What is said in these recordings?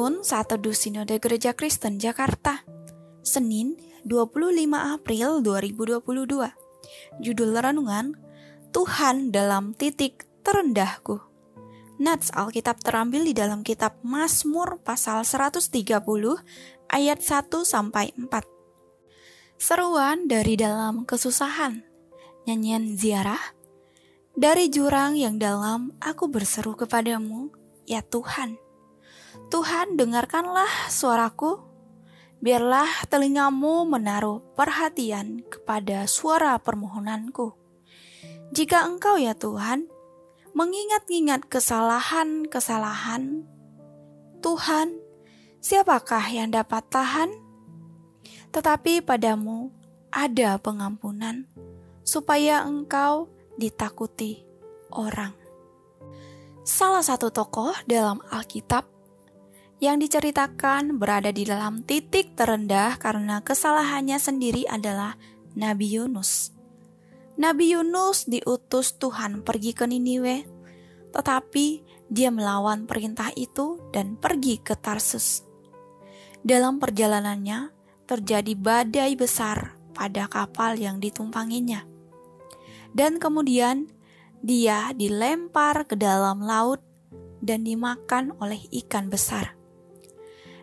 Saat teduh Sinode Gereja Kristen Jakarta. Senin 25 April 2022 Judul Renungan Tuhan dalam titik terendahku. Nats Alkitab terambil di dalam kitab Mazmur pasal 130 ayat 1 sampai 4 Seruan dari dalam kesusahan. Nyanyian ziarah. Dari jurang yang dalam aku berseru kepadamu ya Tuhan. Tuhan dengarkanlah suaraku, biarlah telingamu menaruh perhatian kepada suara permohonanku. Jika engkau ya Tuhan, mengingat-ingat kesalahan-kesalahan, Tuhan, siapakah yang dapat tahan? Tetapi padamu ada pengampunan, supaya engkau ditakuti orang salah satu tokoh dalam Alkitab yang diceritakan berada di dalam titik terendah karena kesalahannya sendiri adalah Nabi Yunus. Nabi Yunus diutus Tuhan pergi ke Niniwe, tetapi dia melawan perintah itu dan pergi ke Tarsus. Dalam perjalanannya, terjadi badai besar pada kapal yang ditumpanginya. Dan kemudian dia dilempar ke dalam laut dan dimakan oleh ikan besar.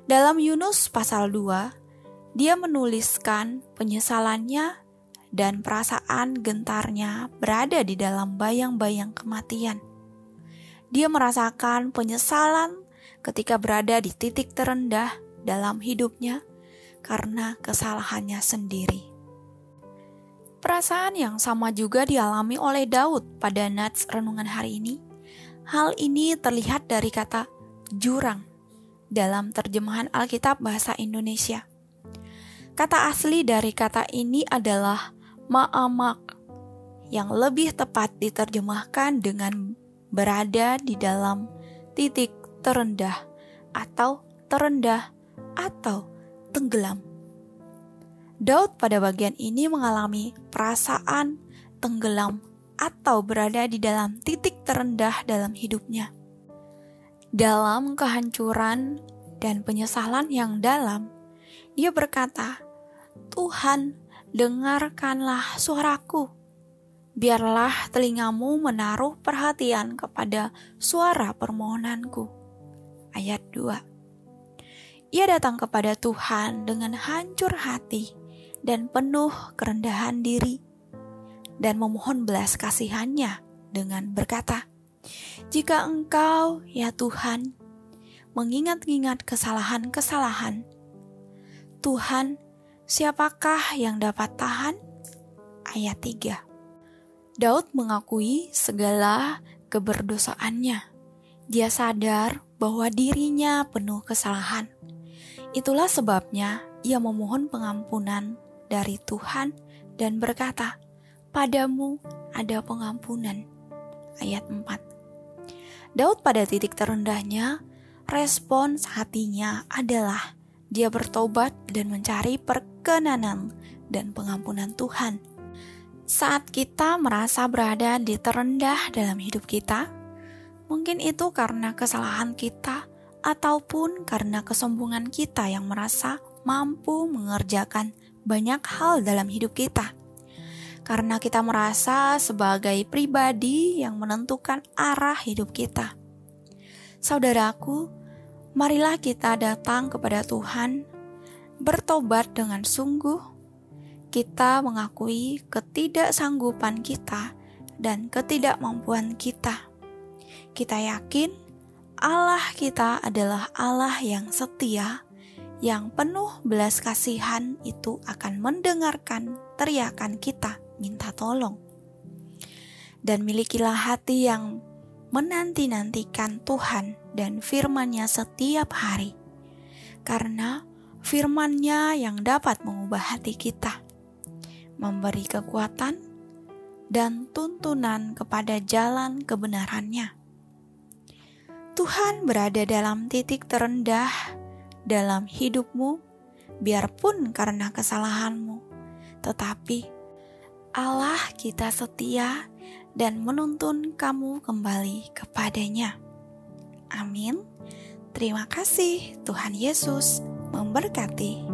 Dalam Yunus pasal 2, dia menuliskan penyesalannya dan perasaan gentarnya berada di dalam bayang-bayang kematian. Dia merasakan penyesalan ketika berada di titik terendah dalam hidupnya karena kesalahannya sendiri. Perasaan yang sama juga dialami oleh Daud pada nats renungan hari ini. Hal ini terlihat dari kata jurang dalam terjemahan Alkitab bahasa Indonesia. Kata asli dari kata ini adalah ma'amak, yang lebih tepat diterjemahkan dengan berada di dalam titik terendah atau terendah atau tenggelam. Daud pada bagian ini mengalami perasaan tenggelam atau berada di dalam titik terendah dalam hidupnya. Dalam kehancuran dan penyesalan yang dalam, dia berkata, "Tuhan, dengarkanlah suaraku. Biarlah telingamu menaruh perhatian kepada suara permohonanku." Ayat 2. Ia datang kepada Tuhan dengan hancur hati dan penuh kerendahan diri, dan memohon belas kasihannya dengan berkata, Jika engkau, ya Tuhan, mengingat-ingat kesalahan-kesalahan, Tuhan, siapakah yang dapat tahan? Ayat 3 Daud mengakui segala keberdosaannya. Dia sadar bahwa dirinya penuh kesalahan. Itulah sebabnya ia memohon pengampunan dari Tuhan dan berkata, "Padamu ada pengampunan." Ayat 4. Daud pada titik terendahnya, respons hatinya adalah dia bertobat dan mencari perkenanan dan pengampunan Tuhan. Saat kita merasa berada di terendah dalam hidup kita, mungkin itu karena kesalahan kita ataupun karena kesombongan kita yang merasa mampu mengerjakan banyak hal dalam hidup kita. Karena kita merasa sebagai pribadi yang menentukan arah hidup kita. Saudaraku, marilah kita datang kepada Tuhan, bertobat dengan sungguh. Kita mengakui ketidaksanggupan kita dan ketidakmampuan kita. Kita yakin Allah kita adalah Allah yang setia yang penuh belas kasihan itu akan mendengarkan teriakan kita minta tolong. Dan milikilah hati yang menanti-nantikan Tuhan dan firman-Nya setiap hari. Karena firman-Nya yang dapat mengubah hati kita, memberi kekuatan dan tuntunan kepada jalan kebenarannya. Tuhan berada dalam titik terendah dalam hidupmu, biarpun karena kesalahanmu, tetapi Allah kita setia dan menuntun kamu kembali kepadanya. Amin. Terima kasih, Tuhan Yesus memberkati.